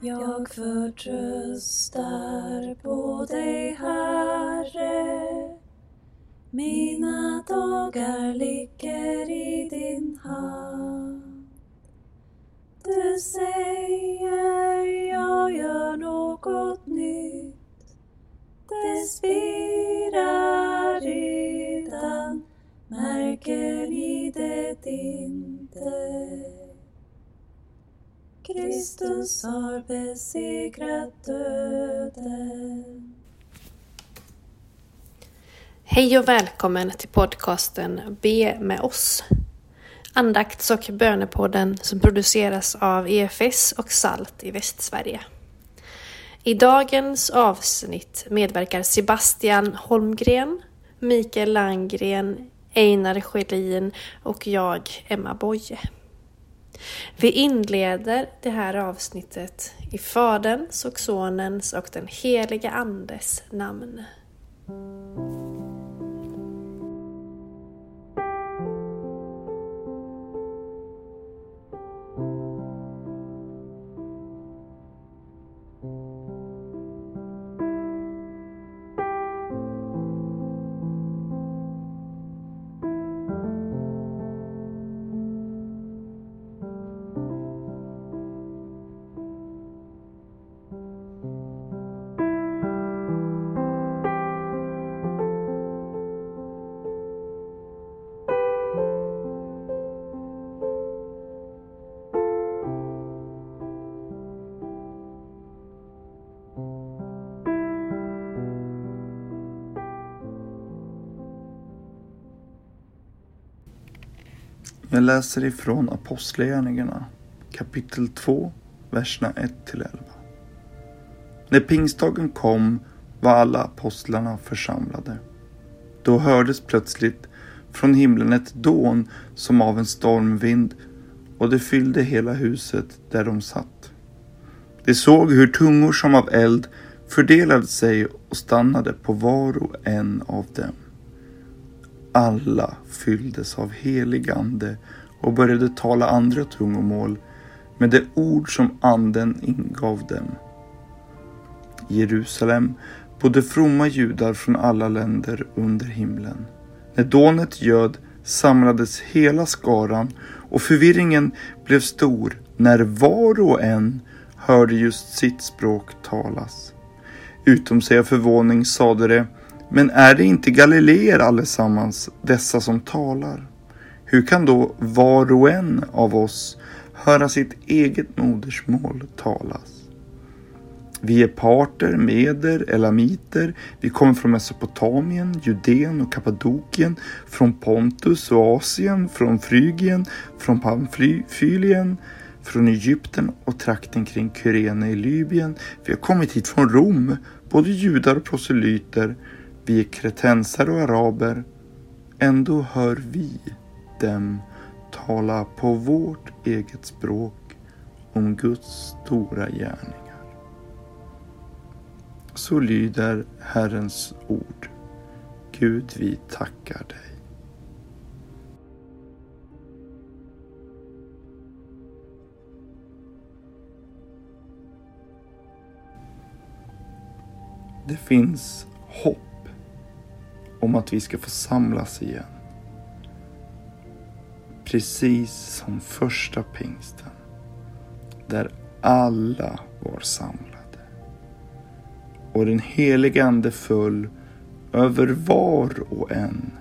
Jag förtröstar på dig, Herre. Mina dagar ligger i din hand. Du säger jag gör något nytt. Det spirar redan, märker ni det din Kristus har besegrat döden. Hej och välkommen till podcasten Be med oss. Andakts och bönepodden som produceras av EFS och SALT i Västsverige. I dagens avsnitt medverkar Sebastian Holmgren, Mikael Langgren, Einar Schelin och jag, Emma Boye. Vi inleder det här avsnittet i Faderns och Sonens och den heliga Andes namn. Jag läser ifrån Apostlagärningarna kapitel 2, verserna 1-11. När pingstdagen kom var alla apostlarna församlade. Då hördes plötsligt från himlen ett dån som av en stormvind och det fyllde hela huset där de satt. De såg hur tungor som av eld fördelade sig och stannade på var och en av dem alla fylldes av helig ande och började tala andra tungomål med det ord som anden ingav dem. I Jerusalem bodde fromma judar från alla länder under himlen. När dånet göd samlades hela skaran och förvirringen blev stor när var och en hörde just sitt språk talas. Utom sig av förvåning sade de men är det inte galileer allesammans, dessa som talar? Hur kan då var och en av oss höra sitt eget modersmål talas? Vi är parter, meder, elamiter. Vi kommer från Mesopotamien, Judeen och Kappadokien, från Pontus och Asien, från Frygien, från Pamfylien, från Egypten och trakten kring Kyrene i Libyen. Vi har kommit hit från Rom, både judar och proselyter. Vi är kretensare och araber. Ändå hör vi dem tala på vårt eget språk om Guds stora gärningar. Så lyder Herrens ord. Gud, vi tackar dig. Det finns hopp om att vi ska få samlas igen. Precis som första pingsten. Där alla var samlade. Och den helige Ande föll över var och en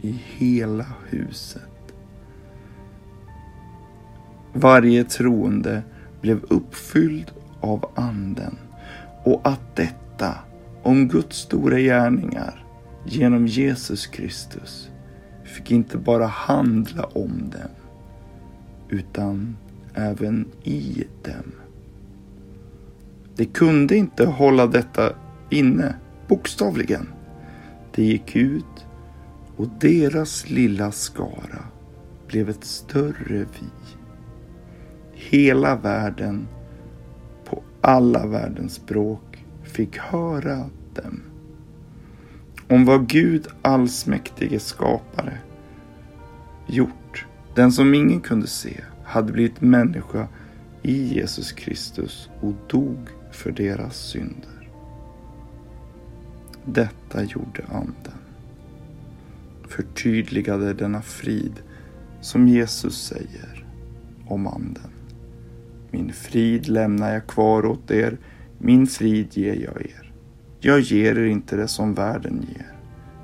i hela huset. Varje troende blev uppfylld av Anden och att detta om Guds stora gärningar genom Jesus Kristus fick inte bara handla om dem utan även i dem. De kunde inte hålla detta inne, bokstavligen. Det gick ut och deras lilla skara blev ett större vi. Hela världen på alla världens språk fick höra dem om vad Gud allsmäktige skapare gjort, den som ingen kunde se, hade blivit människa i Jesus Kristus och dog för deras synder. Detta gjorde Anden. Förtydligade denna frid som Jesus säger om Anden. Min frid lämnar jag kvar åt er, min frid ger jag er. Jag ger er inte det som världen ger.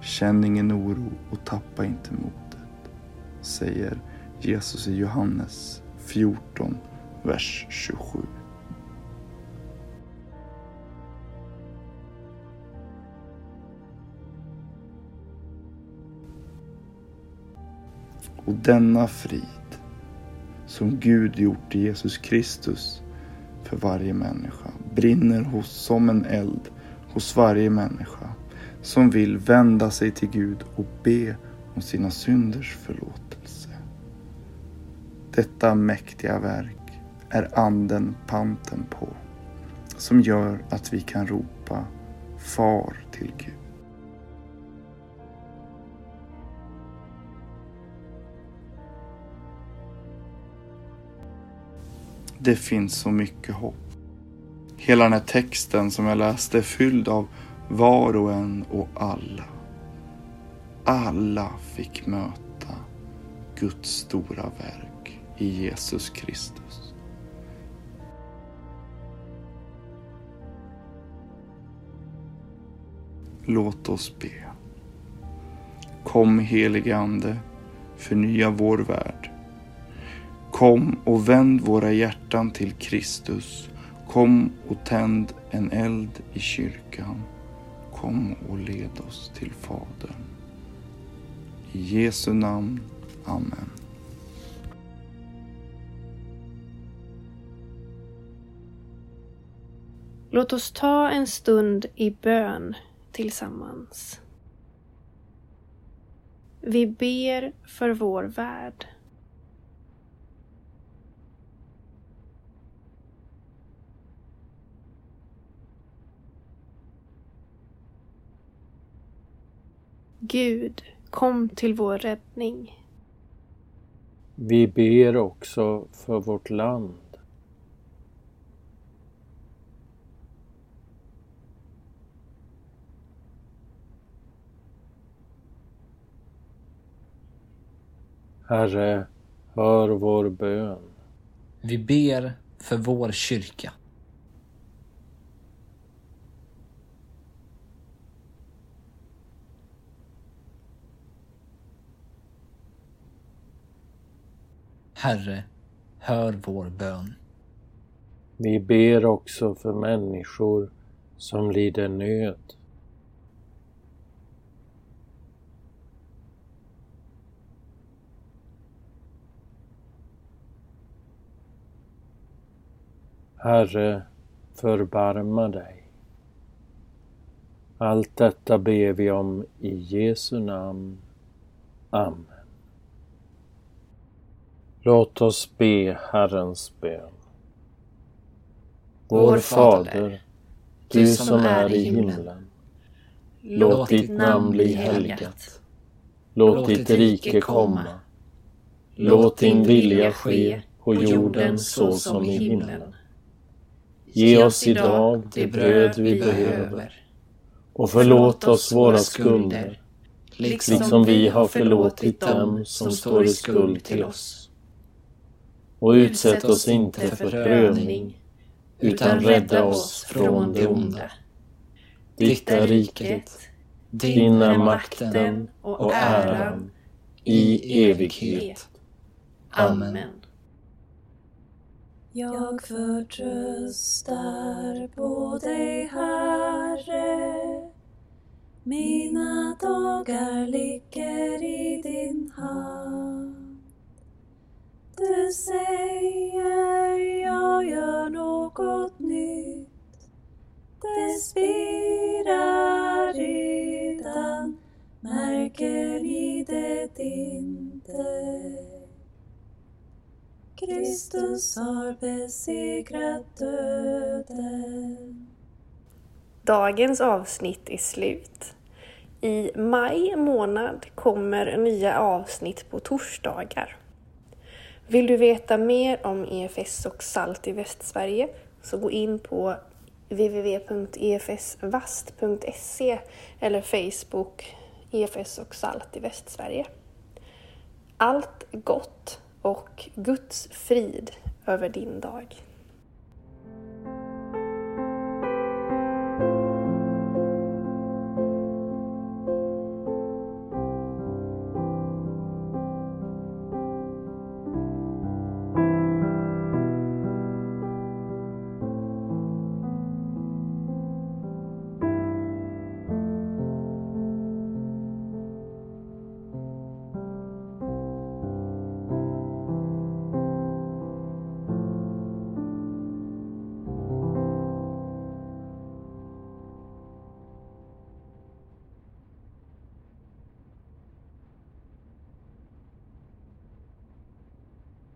Känn ingen oro och tappa inte modet, säger Jesus i Johannes 14, vers 27. Och denna frid som Gud gjort i Jesus Kristus för varje människa brinner hos som en eld hos varje människa som vill vända sig till Gud och be om sina synders förlåtelse. Detta mäktiga verk är anden panten på som gör att vi kan ropa Far till Gud. Det finns så mycket hopp. Hela den här texten som jag läste är fylld av var och en och alla. Alla fick möta Guds stora verk i Jesus Kristus. Låt oss be. Kom helige Ande, förnya vår värld. Kom och vänd våra hjärtan till Kristus. Kom och tänd en eld i kyrkan. Kom och led oss till Fadern. I Jesu namn. Amen. Låt oss ta en stund i bön tillsammans. Vi ber för vår värld. Gud, kom till vår räddning. Vi ber också för vårt land. Herre, hör vår bön. Vi ber för vår kyrka. Herre, hör vår bön. Vi ber också för människor som lider nöd. Herre, förbarma dig. Allt detta ber vi om i Jesu namn. Amen. Låt oss be Herrens bön. Vår Fader, du som är i himlen. Låt ditt namn bli helgat. Låt ditt rike komma. Låt din vilja ske på jorden så som i himlen. Ge oss idag det bröd vi behöver och förlåt oss våra skulder, liksom vi har förlåtit dem som står i skuld till oss. Och utsätt oss inte för prövning, utan rädda oss från det onda. Ditt är riket, din är makten och äran i evighet. Amen. Jag förtröstar på dig, Herre. Mina dagar ligger i din hand. Du säger jag gör något nytt. Det spirar redan, märker ni det inte? Kristus har besegrat döden. Dagens avsnitt är slut. I maj månad kommer nya avsnitt på torsdagar. Vill du veta mer om EFS och SALT i Västsverige så gå in på www.efsvast.se eller Facebook EFS och SALT i Västsverige. Allt gott och Guds frid över din dag.